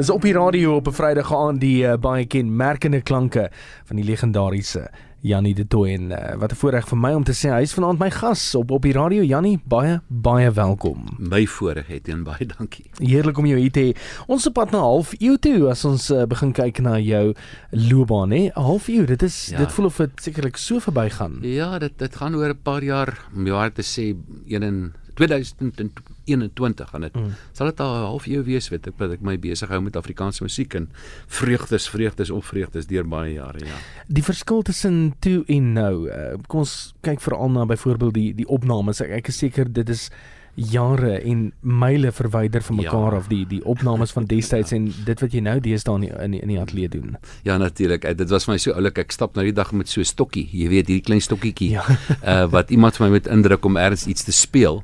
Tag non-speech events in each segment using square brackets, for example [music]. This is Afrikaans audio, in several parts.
Is op die radio op 'n Vrydag aand die uh, baie kenmerkende klanke van die legendariese Jannie de Tooy en uh, wat 'n voorreg vir my om te sê hy is vanaand my gas op op die radio Jannie baie baie welkom. My voorreg het en baie dankie. Heerlik om jou hier te hê. Ons op pad na half eeu toe as ons uh, begin kyk na jou loopbaan hè. Half eeu, dit is ja. dit voel of dit sekerlik so verbygaan. Ja, dit dit gaan oor 'n paar jaar om jou te sê 1 2021 gaan dit. Mm. Sal dit al 'n half eeu wees weet ek dat ek my besig hou met Afrikaanse musiek en vreugdes vreugdes op vreugdes deur baie jare ja. Die verskil tussen toe en nou. Uh, kom ons kyk veral na byvoorbeeld die die opnames. Ek, ek is seker dit is jare en myle verwyder van mekaar ja. of die die opnames van destyds ja. en dit wat jy nou deesdae in die, in die, in die ateljee doen. Ja natuurlik. Dit was vir my so oulik. Ek stap nou die dag met so 'n stokkie. Jy weet hierdie klein stokkietjie. Ja. uh [laughs] wat iemand vir my moet indruk om ergens iets te speel.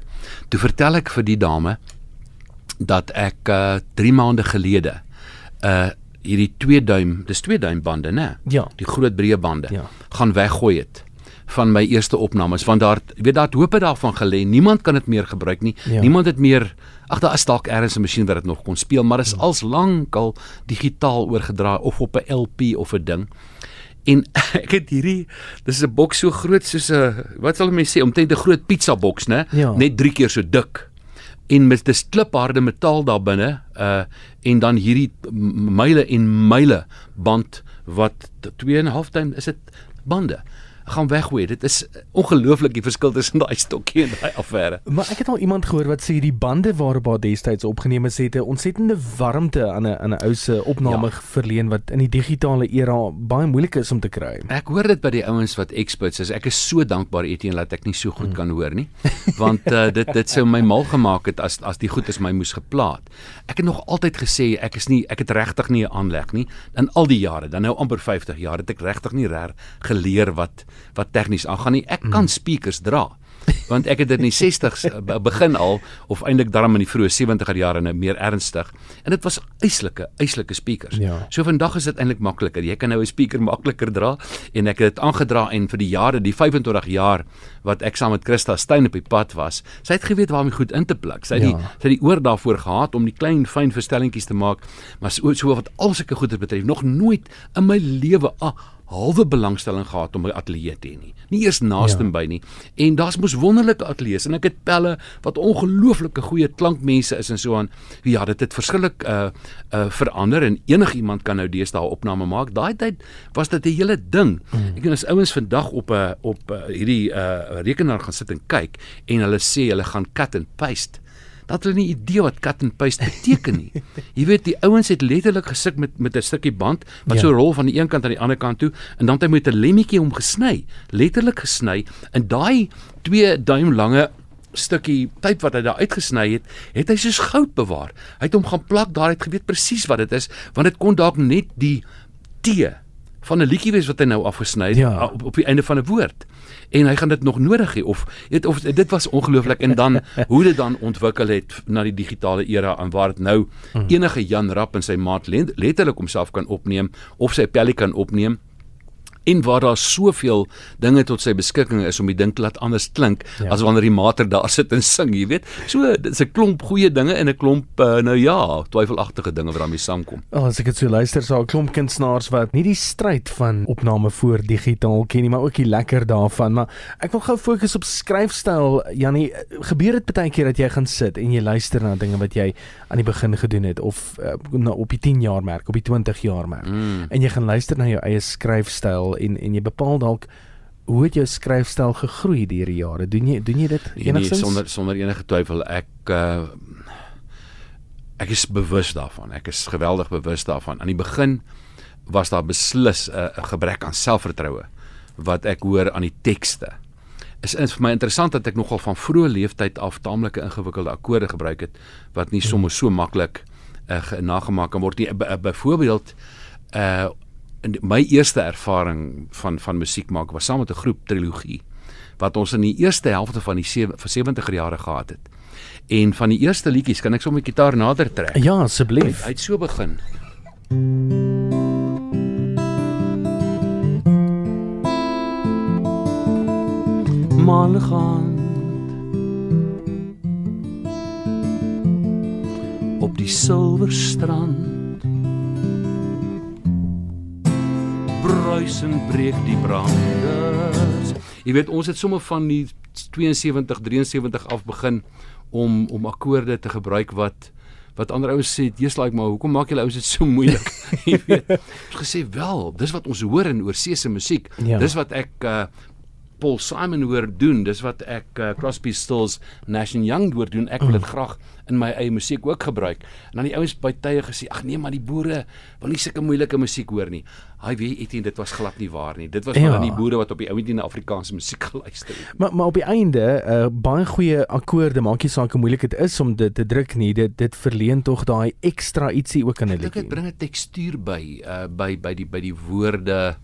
Toe vertel ek vir die dame dat ek uh 3 maande gelede uh hierdie 2 duim, dis 2 duim bande, né? Ja. Die groot breë bande ja. gaan weggooi het van my eerste opnames want daar weet daar het daarvan gelê niemand kan dit meer gebruik nie ja. niemand het meer ag daar is dalk ergens 'n masjien wat dit nog kon speel maar is ja. als lankal digitaal oorgedra of op 'n LP of 'n ding En [laughs] ek het hierdie dis 'n boks so groot soos 'n wat sal mense sê omtrent 'n groot pizza boks, né? Ja. Net 3 keer so dik. En met dis klipharde metaal daar binne, uh en dan hierdie myle en myle band wat 2 en 'n half tyd is dit bande gaan weggooi. Dit is ongelooflik die verskil tussen daai stokkie en daai affære. Maar ek het al iemand gehoor wat sê die bande waarop daar destyds opgeneem is het 'n ontsettende warmte aan 'n aan 'n ou se opname ja. verleen wat in die digitale era baie moeilik is om te kry. Ek hoor dit by die ouens wat experts is. Ek is so dankbaar Etienne dat ek nie so goed hmm. kan hoor nie. [laughs] Want uh, dit dit sou my mal gemaak het as as die goed is my moes geplaat. Ek het nog altyd gesê ek is nie ek het regtig nie 'n aanleg nie. In al die jare, dan nou amper 50 jaar het ek regtig nie reg geleer wat wat tegnies aangaan nie. Ek kan mm. speakers dra want ek het dit in die [laughs] 60s eh, begin al of eintlik daarom in die vroeë 70er jare nou meer ernstig en dit was eislike eislike speakers. Ja. So vandag is dit eintlik makliker. Jy kan nou 'n speaker makliker dra en ek het dit aangedra en vir die jare, die 25 jaar wat ek saam met Christa Steyn op die pad was, sy het geweet waar om goed in te pluk. Sy het ja. die sy het die oor daarvoor gehad om die klein fyn verstellingkies te maak, maar so, so wat al sulke goeie betref, nog nooit in my lewe ah, halwe belangstelling gehad om by ateljee te hê nie. Nie eers naaste ja. by nie. En daar's mos wonderlike ateljee's en ek het pelle wat ongelooflike goeie klankmense is en so aan. Ja, dit het verskillik uh uh verander en enigiemand kan nou deesdae 'n opname maak. Daai tyd was dit 'n hele ding. Mm. Ek en as ouens vandag op 'n uh, op uh, hierdie uh rekenaar gaan sit en kyk en hulle sê hulle gaan cut and paste dat hulle nie idee wat cut and paste beteken nie. Jy weet die ouens het letterlik gesit met met 'n stukkie band wat ja. so rol van die een kant aan die ander kant toe en dan het hy met 'n lemmetjie hom gesny, letterlik gesny in daai 2 duim lange stukkie tyd wat hy daar uitgesny het, het hy soos goud bewaar. Hy het hom gaan plak daar, het geweet presies wat dit is, want dit kon dalk net die T van 'n liedjie wees wat hy nou afgesny het ja. op, op die einde van 'n woord en hy gaan dit nog nodig hê of weet of dit was ongelooflik en dan [laughs] hoe dit dan ontwikkel het na die digitale era en waar dit nou hmm. enige Jan Rapp en sy maat letterlik homself kan opneem of sy pellie kan opneem en waar daar soveel dinge tot sy beskikking is om die ding te laat anders klink ja. as wanneer die mater daar sit en sing, jy weet. So dit's 'n klomp goeie dinge en 'n klomp uh, nou ja, twyfelagtige dinge wat daarmee saamkom. Oh, as ek dit so luister, so 'n klomp kunstenaars wat nie die stryd van opname voor digitaal ken nie, maar ook die lekker daarvan, maar ek wil gou fokus op skryfstyl. Jannie, gebeur dit baie keer dat jy gaan sit en jy luister na dinge wat jy aan die begin gedoen het of uh, na op die 10 jaar merk, op die 20 jaar merk mm. en jy gaan luister na jou eie skryfstyl en en jy bepaal dalk hoe het jou skryfstyl gegroei deur die jare? Doen jy doen jy dit nee, enigstens nee, sonder sonder enige twyfel ek uh, ek is bewus daarvan. Ek is geweldig bewus daarvan. Aan die begin was daar beslis 'n uh, gebrek aan selfvertroue wat ek hoor aan die tekste. Is is vir my interessant dat ek nogal van vroeë leeftyd af taamlike ingewikkelde akkoorde gebruik het wat nie sommer so maklik uh, nagemaak kan word nie. Byvoorbeeld uh in my eerste ervaring van van musiek maak was saam met 'n groep trilogie wat ons in die eerste helfte van die 70er jare gehad het. En van die eerste liedjies kan ek sommer die gitaar nader trek. Ja, asseblief. Hy het so begin. Maal gaan op die silwer huis en breek die branders. Jy weet ons het sommer van die 72 73 af begin om om akkoorde te gebruik wat wat ander ouens sê, "Jesus like maar, hoekom maak julle ouens dit so moeilik?" [laughs] jy weet. Ons gesê wel, dis wat ons hoor in oorsee se musiek. Ja. Dis wat ek uh Paul Simon hoor doen, dis wat ek uh, Crosby, Stills, Nash and Young hoor doen. Ek wil dit graag in my eie musiek ook gebruik. En dan die ouens by tye gesê, "Ag nee, maar die boere wil nie sulke moeilike musiek hoor nie." Hy weet Etienne, dit was glad nie waar nie. Dit was Ja. maar aan die boere wat op die ouendie na Afrikaanse musiek [laughs] geluister het. Maar maar op die einde, uh, baie goeie akkoorde, maak nie saak hoe moeilik dit is om dit te druk nie. Dit dit verleen tog daai ekstra ietsie ook in 'n dink dit liedjie. bring 'n tekstuur by uh by by die by die woorde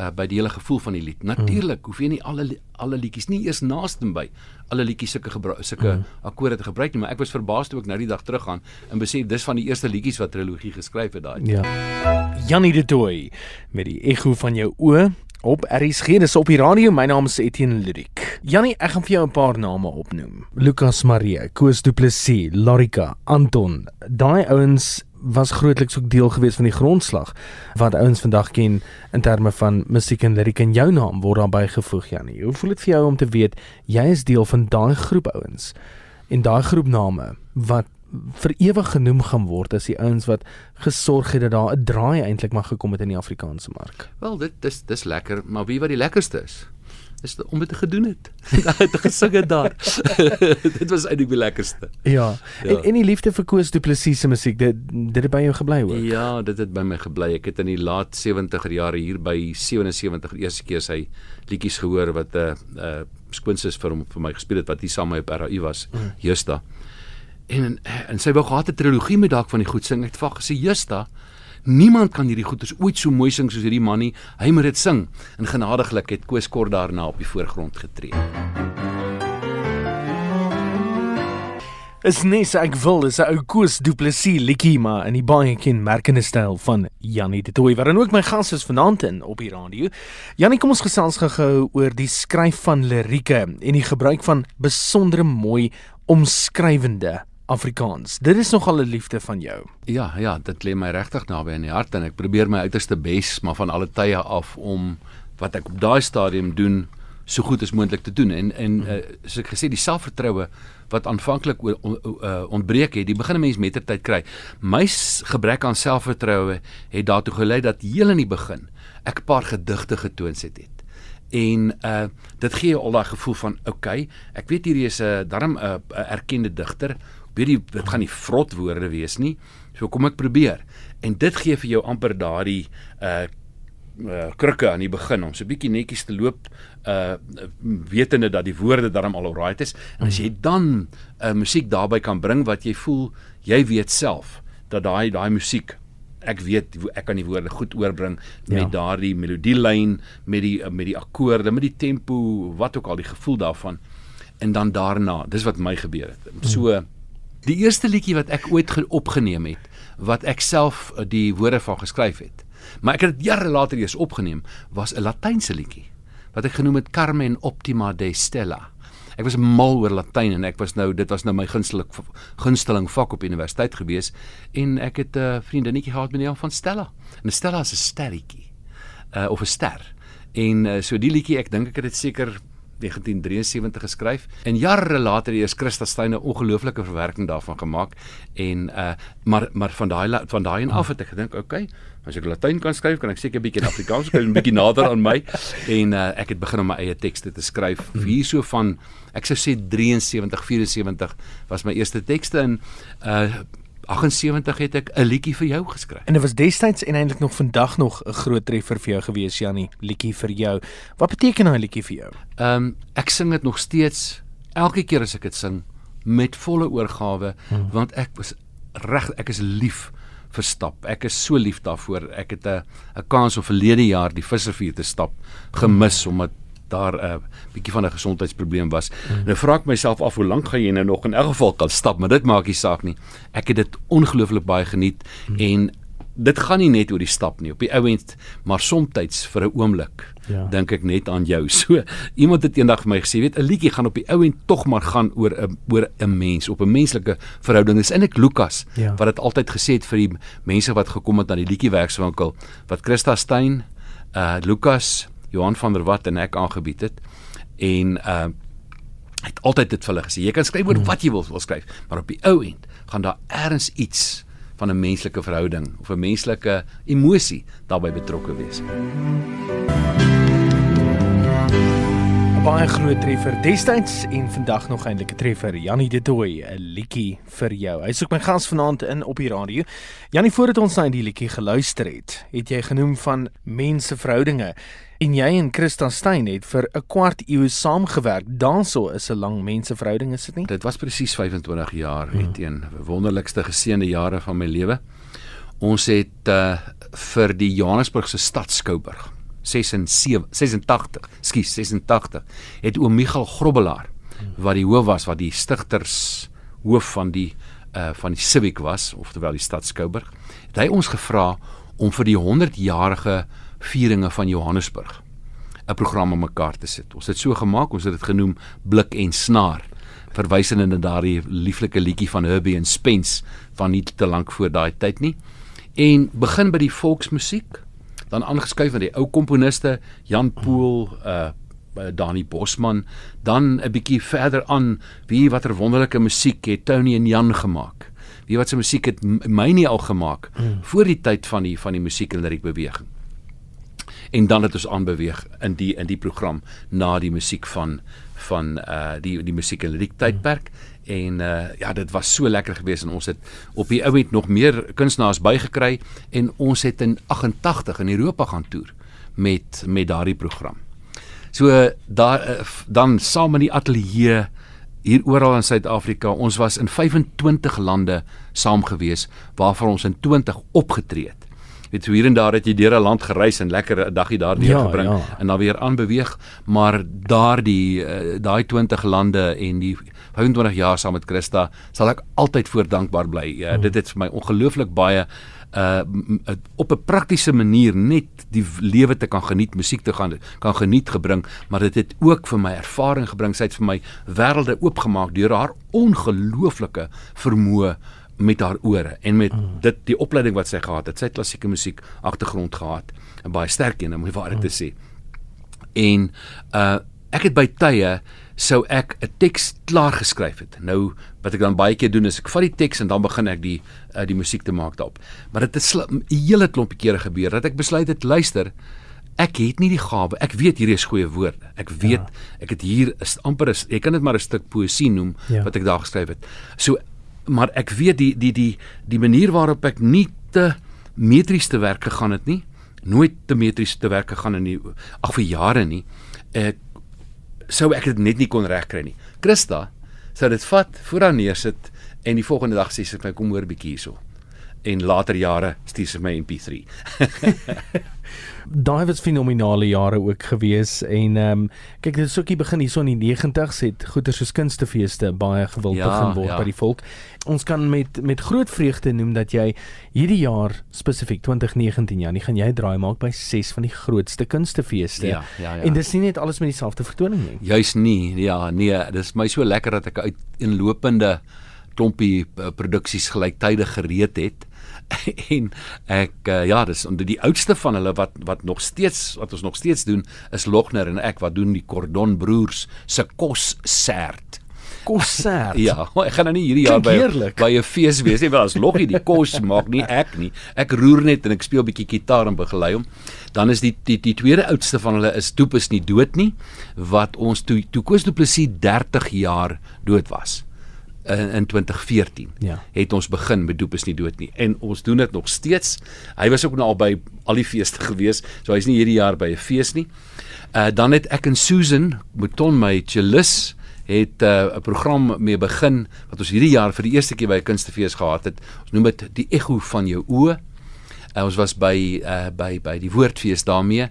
uh by die hele gevoel van die lied. Natuurlik hoef jy nie alle alle liedjies nie eers naaste by alle liedjies sulke gebruik sulke mm. akkoorde te gebruik nie, maar ek was verbaas toe ek nou die dag teruggaan en besef dis van die eerste liedjies wat trilogie geskryf het daai. Ja. Jannie de Tooi met die ekko van jou oë op RSG dis op die radio. My naam is Etienne Ludik. Jannie, ek gaan vir jou 'n paar name opnoem. Lucas Marie, Koos Du Plessis, Lorika, Anton. Daai ouens was grootliks ook deel gewees van die grondslag wat ouens vandag ken in terme van musiek en liriek en jou naam word daarbey gevoeg Jannie. Hoe voel dit vir jou om te weet jy is deel van daai groep ouens en daai groep name wat vir ewig genoem gaan word as die ouens wat gesorg het dat daar 'n draai eintlik mag gekom het in die Afrikaanse mark. Wel dit dis dis lekker, maar wie wat die lekkerste is? Is om dit te gedoen het. [laughs] Te gesing het daar. [laughs] dit was eintlik die lekkerste. Ja. Ja. En en die liefde vir Koos Du Plessis se musiek, dit dit het by jou gebly ook. Ja, dit het by my gebly. Ek het in die laat 70er jare hier by 77 die eerste keer sy liedjies gehoor wat 'n uh, 'n uh, skoonsis vir hom vir my gespeel het wat hier saam met my op RAU was, mm. Justa. En en sy wou gehad 'n trilogie met dalk van die goed sing. Ek het vir gesê, "Justa, niemand kan hierdie goeters ooit so mooi sing soos hierdie man nie. Hy moet dit sing." En genadiglik het Koos kort daarna op die voorgrond getree. Is nes ek wil is 'n ou Koos Du Plessis liedjie maar in die baie kenmerkende styl van Jannie de Tooi wat dan ook my gas is vanaand in op die radio. Jannie, kom ons gesels gou-gou oor die skryf van lirieke en die gebruik van besondere mooi omskrywende Afrikaans. Dit is nogal 'n liefde van jou. Ja, ja, dit lê my regtig naby aan die hart en ek probeer my uiterste bes maar van alle tye af om wat ek op daai stadium doen so goed as moontlik te doen en en uh, soos ek gesê die selfvertroue wat aanvanklik o- o- uh, ontbreek het, die begin 'n mens met ter tyd kry. My gebrek aan selfvertroue het daartoe gelei dat heel in die begin ek 'n paar gedigte getoons het. het. En uh dit gee jou al daai gevoel van okay, ek weet hierdie is 'n uh, darm 'n uh, erkende digter. Weet jy dit gaan nie vrot woorde wees nie. So kom ek probeer. En dit gee vir jou amper daardie uh uh krikke aan die begin om so bietjie netjies te loop uh wetende dat die woorde darm al alright is en as jy dan 'n uh, musiek daarbey kan bring wat jy voel jy weet self dat daai daai musiek ek weet ek kan die woorde goed oorbring met Ja. daardie melodielyn met die met die akkoorde met die tempo wat ook al die gevoel daarvan en dan daarna dis wat my gebeur het so die eerste liedjie wat ek ooit ge- opgeneem het wat ek self uh, die woorde van geskryf het maar ek het dit jare later eers opgeneem was 'n latynse liedjie wat ek genoem het Carmen Optima de Stella Ek was mal oor Latyn en ek was nou dit was nou my gunsteling gunsteling vak op universiteit gewees en ek het 'n uh, vriendinnetjie gehad met die naam van Stella. En Stella is 'n sterretjie. Uh of 'n ster. En uh, so die liedjie ek dink ek het dit seker 1973 geskryf en jare later het Christa Steyn 'n ongelooflike verwerking daarvan gemaak en uh maar maar van daai van daai en af het ek gedink okay as ek Latyn kan skryf kan ek seker 'n bietjie in Afrikaans skryf 'n [laughs] bietjie nader aan my. En uh ek het begin om my eie tekste te skryf hierso van ek sou sê 73 74 was my eerste tekste en uh 78 het ek 'n liedjie vir jou geskryf En dit was destyds en eintlik nog vandag nog 'n groot treffer vir jou gewees Jannie, liedjie vir jou. Wat beteken daai liedjie vir jou? Ehm um, ek sing dit nog steeds elke keer as ek dit sing met volle oorgawe hmm. want ek was reg ek is lief vir stap. Ek is so lief daarvoor. Ek het 'n 'n kans om verlede jaar die visrivier te stap gemis omdat daar 'n uh, bietjie van 'n gesondheidsprobleem was. Mm. Nou vra ek myself af hoe lank gaan jy nou nog in elk geval kan stap, maar dit maak nie saak nie. Ek het dit ongelooflik baie geniet mm. en dit gaan nie net oor die stap nie op die ou end, maar soms vir 'n oomblik Ja. dink ek net aan jou. [laughs] So iemand het eendag vir my gesê, weet 'n liedjie gaan op die ou end tog maar gaan oor 'n oor 'n mens, op 'n menslike verhouding. Dis eintlik Lukas Ja. wat dit altyd gesê het vir die mense wat gekom het na die liedjiewerkswinkel wat Christa Steyn uh Lukas, Johan van der Walt en ek aangebied het. En uh het altyd dit vir hulle gesê, jy kan skryf oor wat jy wil, wil skryf, maar op die ou end gaan daar ergens iets van 'n menslike verhouding of 'n menslike emosie daarbey betrokke wees. Baie groot treffer destyds en vandag nog eintlik 'n treffer. Jannie De Tooy, 'n liedjie vir jou. Hy's ook my gas vanaand in op die radio. Jannie, voordat ons na die liedjie geluister het, het jy genoem van menseverhoudinge en jy en Christa Steyn het vir 'n kwart eeu saamgewerk. Daarso is 'n lang menseverhouding, is dit nie? Dit was presies 25 jaar, hmm. teen wonderlikste geseënde jare van my lewe. Ons het uh, vir die Johannesburgse stad Skouburg 86 86, skus 86, het oom Michael Grobbelaar wat die hoof was, wat die stigters hoof van die uh van die Civic was, oftewel die stad Skouburg, het hy ons gevra om vir die 100-jarige vieringe van Johannesburg 'n program om mekaar te sit. Ons het so gemaak, ons het dit genoem Blik en Snaar, verwysende na daardie lieflike liedjie van Herbie and Spence van nie te lank voor daai tyd nie. En begin by die volksmusiek, dan aangeskuif aan die ou komponiste Jan Pool, uh Dani Bosman, dan 'n bietjie verder aan wie watter wonderlike musiek het Tony en Jan gemaak. Wie wat se musiek het my nie al gemaak mm. voor die tyd van die van die musiek en liriek beweging en dan het ons aanbeweeg in die in die program na die musiek van van uh die die musiek en liriek tydperk en uh ja dit was so lekker geweest en ons het op die ou het nog meer kunstenaars bygekry en ons het in 88 in Europa gaan toer met met daardie program. So daar uh, dan saam in die ateljee hier oral in Suid-Afrika. Ons was in 25 lande saam gewees waarvan ons in 20 opgetree het weet so hier en daar het jy deur 'n land gereis en lekker 'n dagie daar deur ja, gebring ja. en dan weer aanbeweeg, maar daardie uh, daai 20 lande en die 25 jaar saam met Christa sal ek altyd voor dankbaar bly. Uh, hmm. Dit het vir my ongelooflik baie uh op 'n praktiese manier net die lewe te kan geniet, musiek te gaan kan geniet gebring, maar dit het ook vir my ervaring gebring. Sy het vir my wêrelde oopgemaak deur haar ongelooflike vermoë met haar ore en met mm. dit die opleiding wat sy gehad het. Sy het klassieke musiek agtergrond gehad en baie sterk een om die waarheid te sê. En uh ek het by tye sou ek 'n teks klaar geskryf het. Nou wat ek dan baie keer doen is ek vat die teks en dan begin ek die uh, die musiek te maak daarop. Maar dit het 'n hele klompie kere gebeur dat ek besluit het luister Ek het nie die gawe. Ek weet hierdie is goeie woorde. Ek weet ja. ek het hier is amper is ek kan dit maar 'n stuk poësie noem ja. wat ek daar geskryf het. So maar ek weet die die die die manier waarop ek nie te metries te werk gegaan het nie nooit te metries te werk gegaan in die ag vir jare nie ek sou ek dit net nie kon regkry nie. Christa sou dit vat voor haar neersit en die volgende dag sê sy vir my kom hoor bietjie hierso en later jare stuur sy my MP3 [laughs] daai was fenominale jare ook gewees en ehm um, kyk dit is ook hier begin hierso in die 90s het goeie soos kunstefeeste baie gewild ja, begin word ja. by die volk. Ons kan met met groot vreugde noem dat jy hierdie jaar spesifiek 2019 ja, nie gaan jy draai maak by 6 van die grootste kunstefeeste. Ja, ja, ja. En dis nie net alles met dieselfde vertoning nie. Juis nie. Ja, nee, dis my so lekker dat ek uit inlopende klompie uh, produksies gelyktydig gereed het [laughs] en ek uh, ja, dis onder die oudste van hulle wat wat nog steeds wat ons nog steeds doen is Logner en ek wat doen die Cordon Broers se kossert. Kossert. [laughs] ja, ek gaan nou nie hierdie jaar by heerlijk. by 'n fees wees nie, want as Loggie die kos maak nie ek nie. Ek roer net en ek speel bietjie gitaar en begelei hom. Dan is die die die tweede oudste van hulle is Doop is nie dood nie wat ons toe toe Koos Du Plessis 30 jaar dood was in, in 2014 ja. het ons begin met doop is nie dood nie en ons doen dit nog steeds. Hy was ook nou al by al die feeste [laughs] gewees, so hy's nie hierdie jaar by 'n fees nie. Uh dan het ek en Susan Mouton my cellist het uh, 'n uh, program mee begin wat ons hierdie jaar vir die eerste keer by 'n kunstefees gehad het. Ons noem dit die ekko van jou oë. Uh, ons was by uh, by by die woordfees daarmee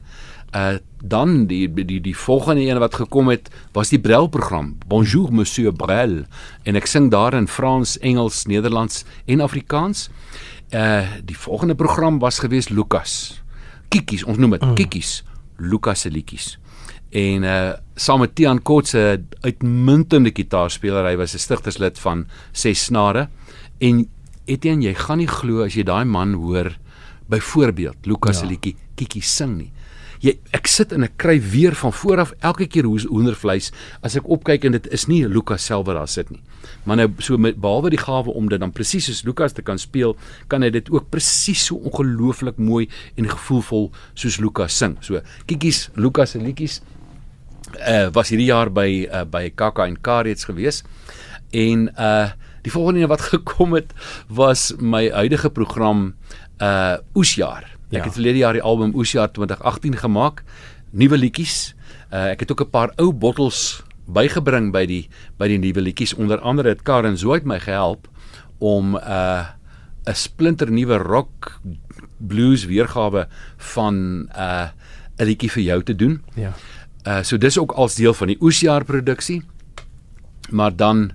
uh dan die die die volgende een wat gekom het was die Brel program Bonjour monsieur Brel en ek sing daar in Frans, Engels, Nederlands en Afrikaans. Uh die volgende program was gewees Lukas. Kikkies, ons noem dit mm. Kikkies, Lukas se liedjies. En uh saam met Tian Kotse uitmuntende gitaarspeler, hy was 'n stigterslid van Ses Snare en Etienne, jy gaan nie glo as jy daai man hoor byvoorbeeld Lukas se ja. liedjie Kikkies sing nie jy ek sit en ek kry weer van vooraf elke keer hoe hoendervleis as ek opkyk en dit is nie Lukas self wat daar sit nie. Maar nou so met behalwe die gawe om dit dan presies soos Lukas te kan speel, kan hy dit ook presies so ongelooflik mooi en gevoelvol soos Lukas sing. So kiekies Lukas se liedjies uh was hierdie jaar by uh, by Kaka en Karets gewees. En uh die volgende wat [laughs] gekom het was my huidige program uh Oesjaar. Ek ja. het verlede jaar die album Oesjaar 2018 gemaak. Nuwe liedjies. Uh ek het ook 'n paar ou bottels bygebring by die by die nuwe liedjies. Onder andere het Karen Zoid my gehelp om uh 'n splinter nuwe rock blues weergawe van uh 'n liedjie vir jou te doen. Ja. Uh so dis ook als deel van die Oesjaar produksie. Maar dan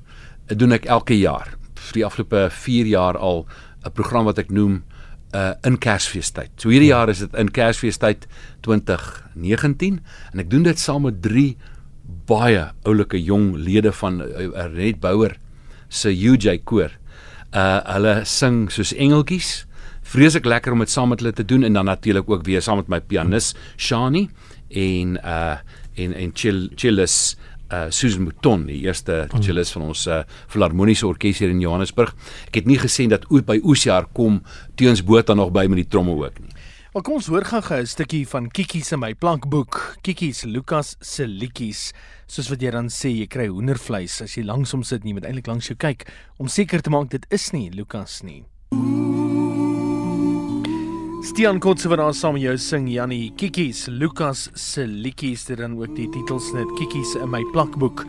doen ek elke jaar vir die afgelope 4 jaar al 'n program wat ek noem uh in Kersfeestyd. So hierdie ja. jaar is dit in Kersfeestyd 2019 en ek doen dit saam met 3 baie oulike jong lede van uh, Red Bouwer se UJ koor. Uh hulle sing soos engeltjies. Vreeslik lekker om dit saam met hulle te doen en dan natuurlik ook weer saam met my pianis Shani en uh en en Chill Chillis uh Susan Mouton, die eerste cellist van ons uh filharmoniese orkes hier in Johannesburg. Ek het nie gesien dat oor by Oesjaar kom Teuns Botha nog by met die tromme ook nie. Maar kom ons hoor gou-gou 'n stukkie van Kiki se my plankboek. Kiki se Lukas se liedjies. Soos wat jy dan sê, jy kry hoendervleis as jy langs hom sit, nie met eintlik langs jou kyk om seker te maak dit is nie Lukas nie. Stian Kotse wat daar saam met jou sing Jannie Kikkies Lukas se liedjies dit dan ook die titelsnit Kikkies in my plakboek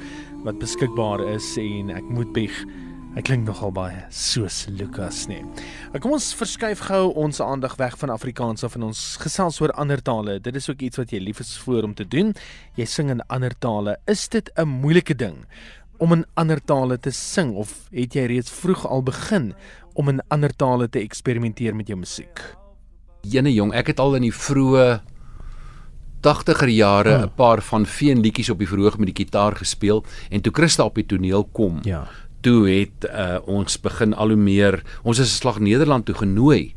wat beskikbaar is en ek moet bieg hy klink nogal baie soos Lukas nee. Kom ons verskuif gou ons aandag weg van Afrikaans af en ons gesels oor ander tale. Dit is ook iets wat jy lief is vir om te doen. Jy sing in ander tale. Is dit 'n moeilike ding om in ander tale te sing of het jy reeds vroeg al begin om in ander tale te eksperimenteer met jou musiek? Jene jong, ek het al in die vroeë 80er jare 'n hmm. paar van veen liedjies op die verhoog met die kitaar gespeel en toe Christa op die toneel kom. Ja. Toe het uh, ons begin al hoe meer, ons is 'n slag Nederland toe genooi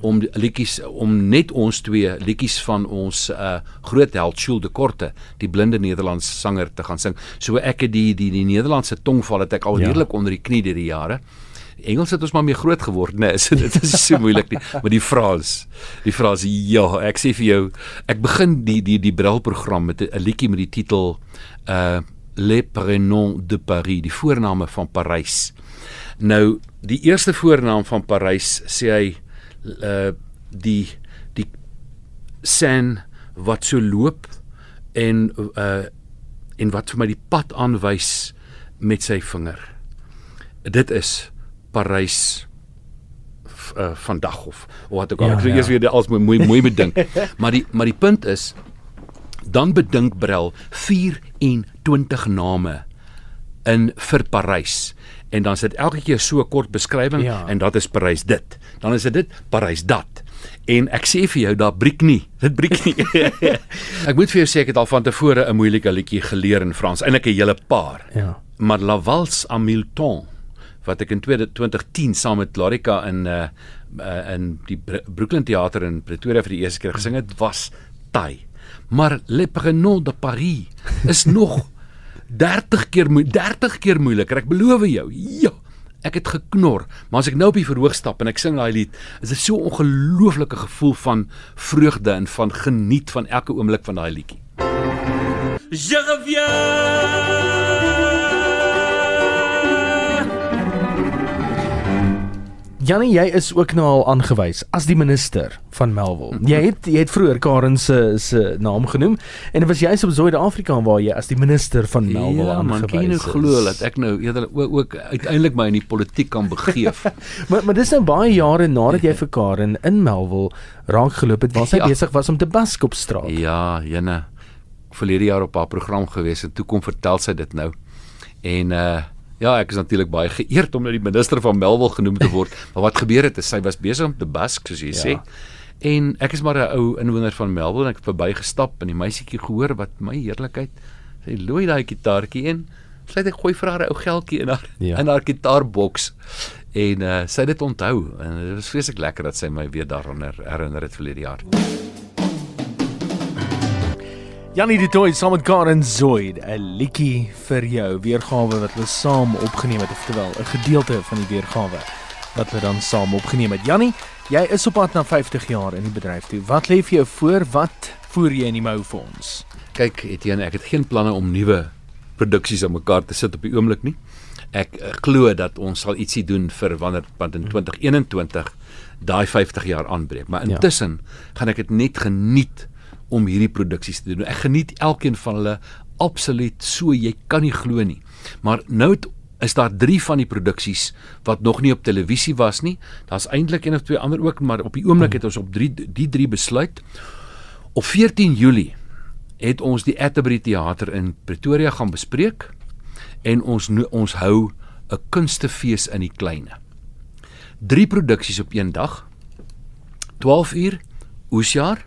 om liedjies om net ons twee liedjies van ons uh groot held Jules de Korte, die blinde Nederlandse sanger te gaan sing. So ek het die die die Nederlandse tongval het ek al ja. heerlik onder die knie deur die jare. Engels het ons maar mee groot geword, né? Nee, [laughs] so dit is so moeilik nie. Maar die Frans, die Frans, ja, ek sê vir jou, ek begin die die die brilprogram met 'n liedjie met die titel uh Les prénoms de Paris, die voorname van Parys. Nou, die eerste voornaam van Parys sê hy uh die die sen wat so loop en uh en wat vir my die pad aanwys met sy vinger. Dit is Parys uh, vandag of, of wat ook al. Ja, ek sou ja. eers weer als mooi mooi bedink. [laughs] maar die maar die punt is dan bedink Brel 24 name in vir Parys en dan sit elke keer so kort beskrywing ja. en dat is Parys dit. Dan is dit dit Parys dat. En ek sê vir jou daar breek nie. Dit breek nie. [laughs] ek moet vir jou sê ek het al van tevore 'n moeilike liedjie geleer in Frans, eintlik 'n hele paar. Ja. Maar La Valse à Milton wat ek in 2010 saam met Larika in uh, in die Brooklyn Theater in Pretoria vir die eerste keer gesing het was taai. Maar Le Prénom de Paris is [laughs] nog 30 keer 30 keer moeiliker. Ek beloof jou. Ja. Ek het geknor, maar as ek nou op die verhoog stap en ek sing daai lied, is dit so 'n ongelooflike gevoel van vreugde en van geniet van elke oomblik van daai liedjie. Je reviens Janie, jy is ook nou al aangewys as die minister van Melville. Jy het jy het vroeër Karen se se naam genoem en dit was juist op Suid-Afrika waar jy as die minister van Melville ja, aangewys is. Ja, man, kan jy glo dat ek nou eerder ook, ook uiteindelik my in die politiek kan begeef. [laughs] maar maar dis nou baie jare nadat jy vir Karen in Melville raak geloop het waar sy ja. besig was om te bask op straat. Ja, jene verlede jaar op haar program gewees en toe kom vertel sy dit nou. En uh Ja, ek is natuurlik baie geëerd om nou die minister van Melville genoem te word. [laughs] maar wat gebeur het is sy was besig om te bask soos jy ja. sê. En ek is maar 'n ou inwoner van Melville en ek het verbygestap en die meisietjie gehoor wat my heerlikheid sy looi daai gitaartjie in. Sy het gooi vir haar 'n ou geldjie in haar ja. in haar gitaarboks. En uh, sy het dit onthou en dit was vreeslik lekker dat sy my weer daaraan herinner het verlede jaar. Janie de Toy saam met Karen Zoid, 'n liedjie vir jou, weergawe wat hulle saam opgeneem het, oftewel 'n gedeelte van die weergawe wat hulle dan saam opgeneem het. Janie, jy is op pad na 50 jaar in die bedryf toe. Wat lê vir jou voor? Wat voer jy in die mou vir ons? Kyk, Etienne, ek het geen planne om nuwe produksies aan mekaar te sit op die oomblik nie. Ek uh, glo dat ons sal ietsie doen vir wanneer want in 2021 daai 50 jaar aanbreek. Maar Ja. intussen gaan ek dit net geniet om hierdie produksies te doen. Ek geniet elkeen van hulle absoluut so jy kan nie glo nie. Maar nou is daar 3 van die produksies wat nog nie op televisie was nie. Daar's eintlik een of twee ander ook, maar op die oomblik het ons op 3 die 3 besluit. Op 14 Julie het ons die Atterbury Theater in Pretoria gaan bespreek en ons ons hou 'n kunstefees in die kleinste. Drie produksies op een dag. 12 uur oesjaar.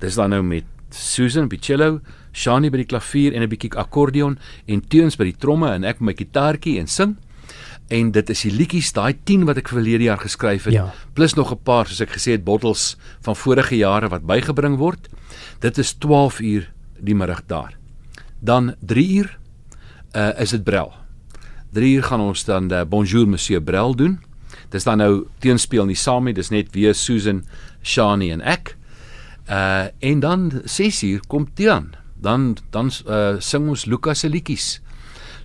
Dis dan nou met Susan by cello, Shani by die klavier en 'n bietjie akkordeon en Teuns by die tromme en ek met my gitaartjie en sing. En dit is die liedjies, daai 10 wat ek verlede jaar geskryf het, Ja. plus nog 'n paar soos ek gesê het bottels van vorige jare wat bygebring word. Dit is 12 uur die middag daar. Dan 3 uur uh is dit Brel. 3 uur gaan ons dan uh, Bonjour Monsieur Brel doen. Dis dan nou teenspeel nie saam nie, dis net weer Susan, Shani en ek. Uh en dan 6 uur kom Tian. Dan dan uh sing ons Lukas se liedjies.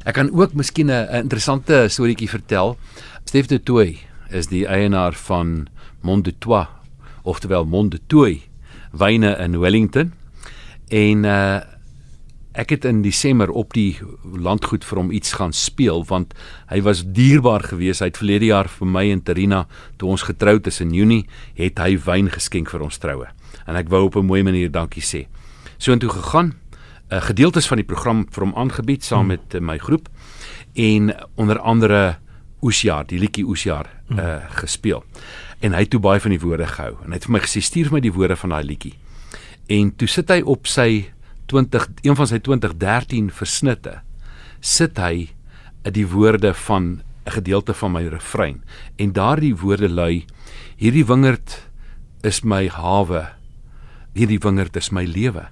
Ek kan ook miskien 'n interessante storieetjie vertel. Stef de Tooi is die eienaar van Mont de Toi, oftewel Mont de Tooi wyne in Wellington. En uh ek het in Desember op die landgoed vir hom iets gaan speel want hy was dierbaar geweest. Hy het verlede jaar vir my en Terina toe ons getroud is in Junie, het hy wyn geskenk vir ons troue. En ek wou op 'n mooi manier dankie sê. So intoe gegaan, uh, gedeeltes van die program vir hom aangebied saam met uh, my groep en onder andere Oesjaar, die liedjie Oesjaar uh, gespeel. En hy het toe baie van die woorde gehou en hy het vir my gesê stuur vir my die woorde van daai liedjie. En toe sit hy op sy 20 een van sy 2013 versnitte sit hy die woorde van 'n gedeelte van my refrein en daardie woorde lui hierdie wingerd is my hawe hierdie wingerd is my lewe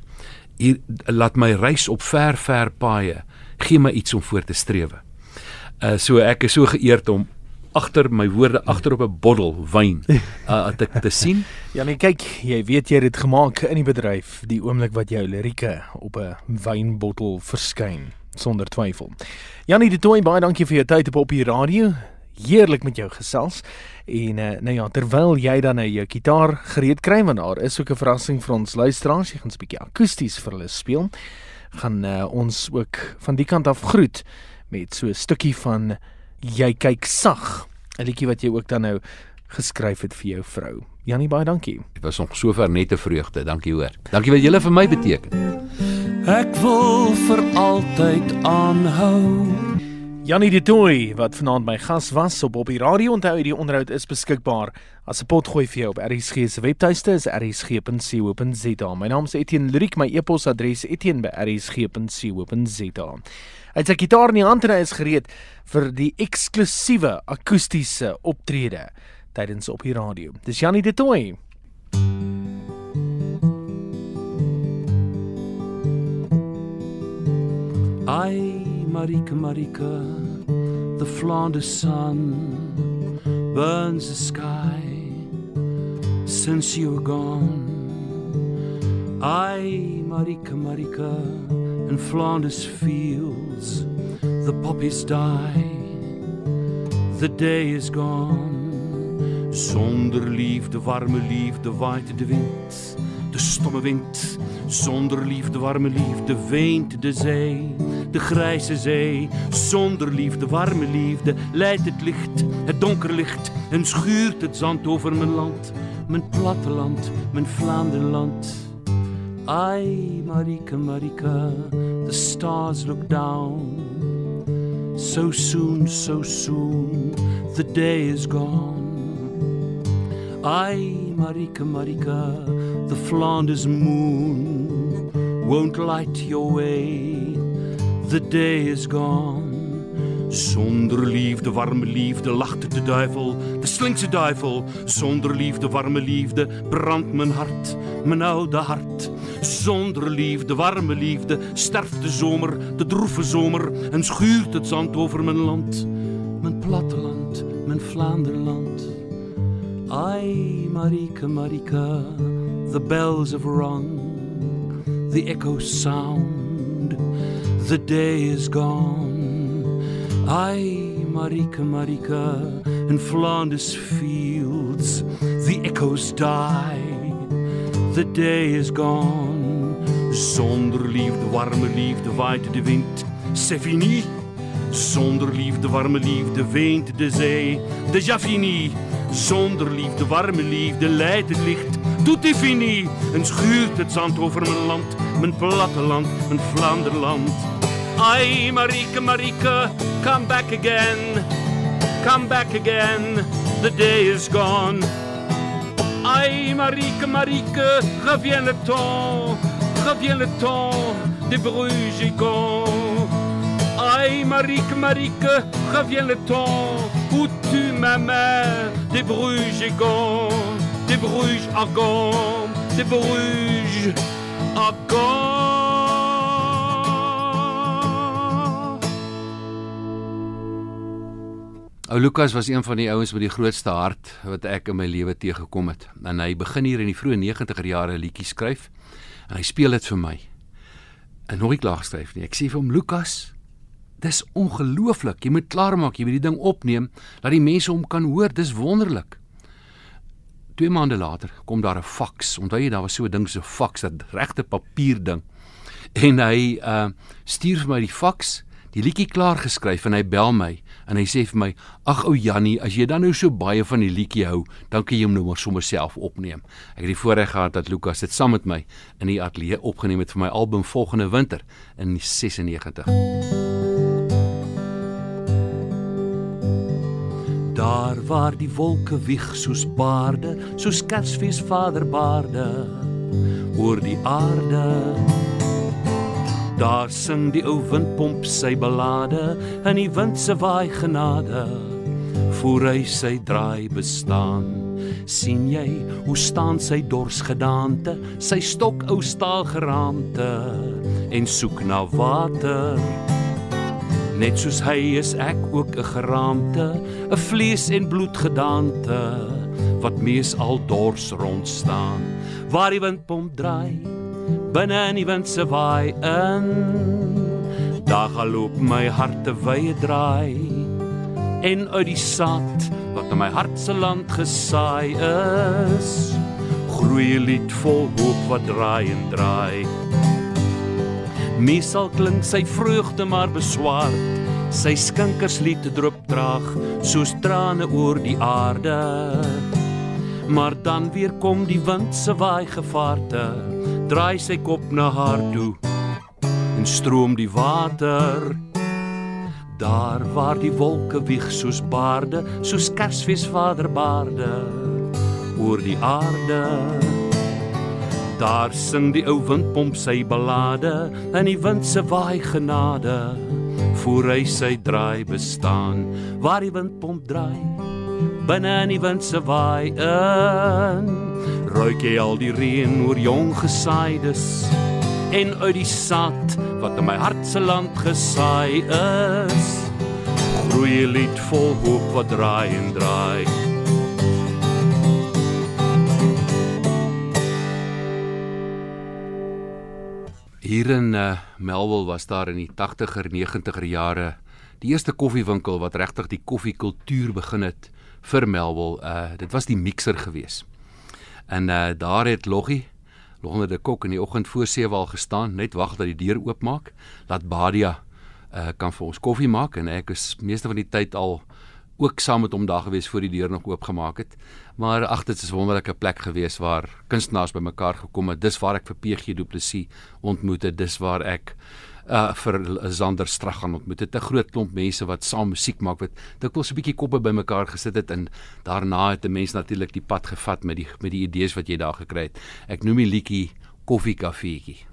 hier laat my reis op ver ver paaie gee my iets om voor te strewe uh, so ek is so geëerd om agter my woorde agter op 'n bottel wyn uh, te te sien [laughs] Janie, kyk, jy weet jy het dit gemaak in die bedryf die oomblik wat jou lirieke op 'n wynbottel verskyn sonder twyfel. Janie de Tooi, baie dankie vir jou tyd op op die radio. Heerlik met jou gesels. En uh, nou ja, terwyl jy dan nou jou gitaar gereed kry want daar is ook 'n verrassing vir ons luisteraars, jy gaan 'n bietjie akoesties vir hulle speel. Gaan uh, ons ook van die kant af groet met so 'n stukkie van Jy kyk sag, 'n liedjie wat jy ook dan nou geskryf het vir jou vrou. Janie, baie dankie. dit was nog sover net 'n vreugde dankie hoor dankie wat julle vir my beteken Ek wil vir altyd aanhou. Janie de Tooi wat vanaand my gas was op die radio onthou hierdie onderhoud is beskikbaar as 'n potgooi vir jou op RSG se webtuiste is rsg.co.za. My naam is Etienne Lurik, my e-posadres etienne@rsg.co.za. Hy het sy gitaar in die hand en hy is gereed vir die eksklusiewe akoestiese optrede tydens op die radio. Dis Janie de Tooi. Ai, Marika, Marika, the Flanders sun burns the sky since you're gone. I, Marika, Marika, in Flanders fields the poppies die, the day is gone. Zonder liefde, warme liefde waait de wind, de stomme wind. Zonder liefde, warme liefde weent de zee, de grijze zee. Zonder liefde, warme liefde leidt het licht, het donker licht en schuurt het zand over mijn land, mijn platteland, mijn Vlaanderenland. Ai, Marika, Marika, the stars look down. So soon, so soon, the day is gone. Ai, Marika, Marika, the Flanders moon won't light your way. The day is gone. Zonder liefde, warme liefde, lacht de duivel, de slinkse duivel. Zonder liefde, warme liefde, brandt mijn hart, mijn oude hart. Zonder liefde, warme liefde, sterft de zomer, de droeve zomer, en schuurt het zand over mijn land. Mijn platteland, mijn Vlaanderland. Ai, Marika, Marika, the bells have rung, the echoes sound, the day is gone. Ai, Marika, Marika, in Flanders fields, the echoes die, the day is gone. Zonder liefde, warme liefde, waait de wind, c'est fini. Zonder liefde, warme liefde, weent de zee, déjà fini. Zonder liefde, warme liefde, leidt het licht, tout est fini. En schuurt het zand over mijn land, mijn platteland, mijn Vlaanderland. Ay, Marika, Marika, come back again, come back again, the day is gone. Ay, Marika, Marika, revient le temps, revient le temps. Des Brugicons. Aïe, Marique, Marique, revient le temps. Où tu m'amènes. Des bruges égons, des bruges argons, des bruges argons. Ou Lukas was een van die ouens met die grootste hart wat ek in my lewe teëgekom het. En hy begin hier in die vroeë 90er jare liedjies skryf en hy speel dit vir my. En nooit klaar geskryf nie. Ek sê vir hom Lukas, dis ongelooflik. Jy moet klaarmaak, jy moet die ding opneem dat die mense hom kan hoor. Dis wonderlik. 2 maande later kom daar 'n faks. Onthou jy daar was so 'n ding so 'n faks, 'n regte papier ding. En hy uh stuur vir my die faks die liedjie klaar geskryf en hy bel my en hy sê vir my: "Ag ou Jannie, as jy dan nou so baie van die liedjie hou, dan kan jy hom nou maar sommer self opneem." Ek het die voorreg gehad dat Lukas dit saam met my in die ateljee opgeneem het vir my album volgende winter in 96. Daar waar die wolke wieg soos baarde, soos Kersfees vaderbaarde oor die aarde Daar sing die ou windpomp sy ballade in die wind se waai genade. Voor hy sy draai bestaan. Sien jy hoe staan sy dors gedaante sy stok ou staal geraamte en soek na water. Net soos hy is ek ook 'n geraamte 'n vlees en bloed gedaante wat mees al dors rond staan waar die windpomp draai binne in die wind se waai in. Daar galoop my hart te wye draai. En uit die sand wat in my hart se land gesaai is groei 'n lied vol hoop wat draai en draai. Misal klink sy vreugde maar beswaard sy skinkerslied te droop traag soos trane oor die aarde. Maar dan weer kom die wind se waai gevaarte draai sy kop na haar toe en stroom die water. Daar waar die wolke wieg soos baarde soos kersfees vaderbaarde oor die aarde. Daar sing die ou windpomp sy ballade en die wind se waai genade voor hy sy draai bestaan. Waar die windpomp draai binne in die wind se waai in ruik jy al die reën oor jong gesaaides en uit die sand wat in my hart se land gesaai is groei 'n lied vol hoop wat draai en draai Hier in uh, Melville was daar in die 80er 90er jare die eerste koffiewinkel wat regtig die koffiekultuur begin het vir Melville. Uh dit was die mixer geweest. En uh daar het Loggie, Loggie de Kok in die oggend voor 7 al gestaan, net wag dat die deur oopmaak, laat Badia uh kan vir ons koffie maak en ek is meeste van die tyd al ook saam met hom daar gewees voor die deur nog oopgemaak het. Maar ag dit is 'n wonderlike plek gewees waar kunstenaars bymekaar gekom het. Dis waar ek vir PG Du Plessis ontmoet het. Dis waar ek uh vir Zander Strag gaan ontmoet het. 'n Groot klomp mense wat saam musiek maak wat dikwels 'n bietjie koppe bymekaar gesit het en daarna het 'n mens natuurlik die pad gevat met die met die idees wat jy daar gekry het. Ek noem die liedjie Koffiekafeetjie.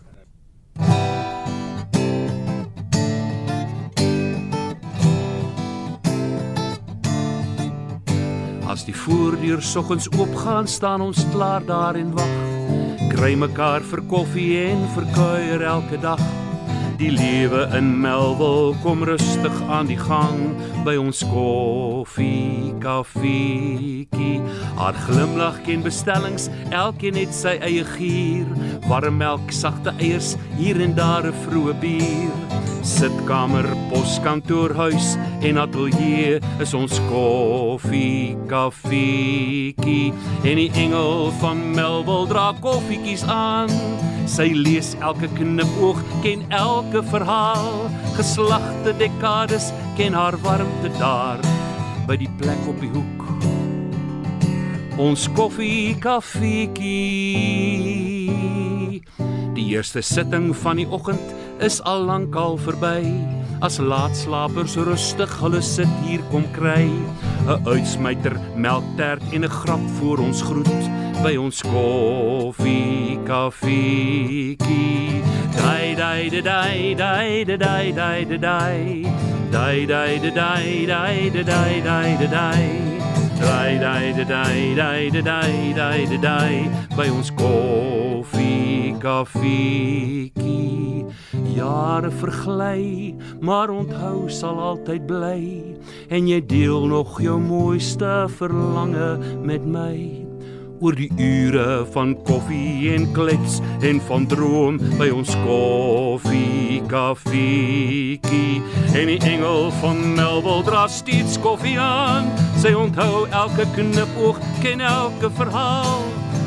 As die voordeur soggens oopgaan, staan ons klaar daar en wag. Kry mekaar vir koffie en vir kuier elke dag. Die lewe in Melville kom rustig aan die gang by ons koffie kafeetjie. Haar glimlag ken bestellings, elkeen het sy eie gier. Warm melk, sagte eiers, hier en daar 'n vroeë bier. Sitkamer, poskantoor, huis en ateljee is ons koffie kafeetjie. En die engel van Melville dra koffietjies aan. Sy lees elke knipoog, ken elke verhaal. Geslagte dekades ken haar warmte daar by die plek op die hoek. Ons koffie kafeetjie. Die eerste sitting van die oggend is al lankal verby. As laatslapers rustig hulle sit hier kom kry, 'n uitsmyter, melktert en 'n grap voor ons groet. By ons koffie kafeetjie. Dai dai dai dai dai dai dai. Dai dai dai dai dai dai dai. Dai dai Dai dai dai dai dai dai dai. By ons koffie kafeetjie jare vergly maar onthou sal altyd bly. En jy deel nog jou mooiste verlange met my. Oor die ure van koffie en klets en van droom by ons koffie kafeetjie en die engel van Melville dra steeds koffie aan. Sy onthou elke knipoog ken elke verhaal